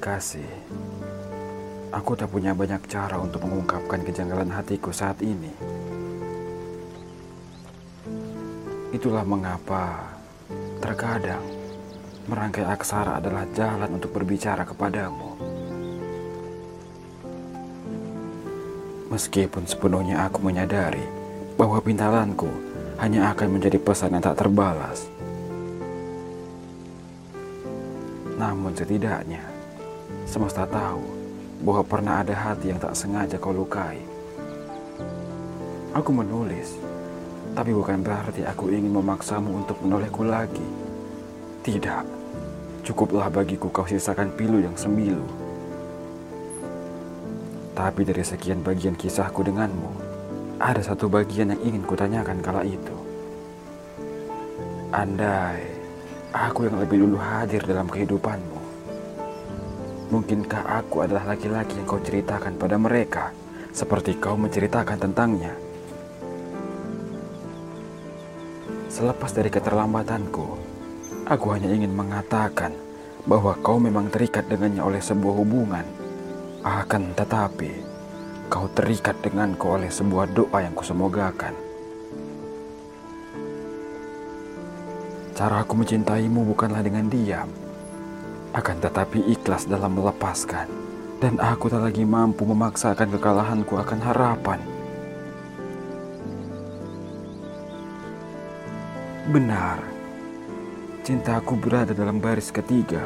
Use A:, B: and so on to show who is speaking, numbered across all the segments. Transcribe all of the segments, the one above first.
A: Kasih, aku tak punya banyak cara untuk mengungkapkan kejanggalan hatiku saat ini. Itulah mengapa terkadang merangkai aksara adalah jalan untuk berbicara kepadamu. Meskipun sepenuhnya aku menyadari bahwa pintalanku hanya akan menjadi pesan yang tak terbalas. Namun setidaknya, semesta tahu bahwa pernah ada hati yang tak sengaja kau lukai. Aku menulis, tapi bukan berarti aku ingin memaksamu untuk menolehku lagi. Tidak, cukuplah bagiku kau sisakan pilu yang sembilu. Tapi dari sekian bagian kisahku denganmu, ada satu bagian yang ingin kutanyakan kala itu. Andai aku yang lebih dulu hadir dalam kehidupanmu, mungkinkah aku adalah laki-laki yang kau ceritakan pada mereka seperti kau menceritakan tentangnya? Selepas dari keterlambatanku, aku hanya ingin mengatakan bahwa kau memang terikat dengannya oleh sebuah hubungan. Akan tetapi, kau terikat denganku oleh sebuah doa yang kusemogakan. Cara aku mencintaimu bukanlah dengan diam, akan tetapi ikhlas dalam melepaskan. Dan aku tak lagi mampu memaksakan kekalahanku akan harapan. Benar, cintaku berada dalam baris ketiga,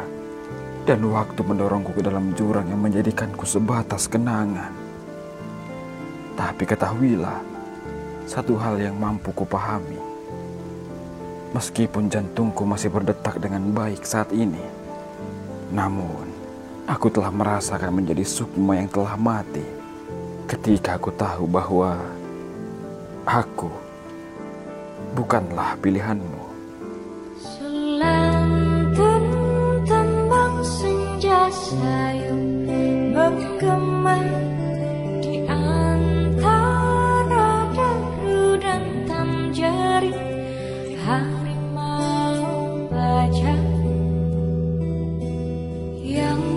A: dan waktu mendorongku ke dalam jurang yang menjadikanku sebatas kenangan. Tapi ketahuilah, satu hal yang mampu kupahami. Meskipun jantungku masih berdetak dengan baik saat ini, namun aku telah merasakan menjadi sukma yang telah mati ketika aku tahu bahwa aku bukanlah pilihanmu.
B: Selantun tembang senja sayu bergema di antara deru dan tanjari harimau baja yang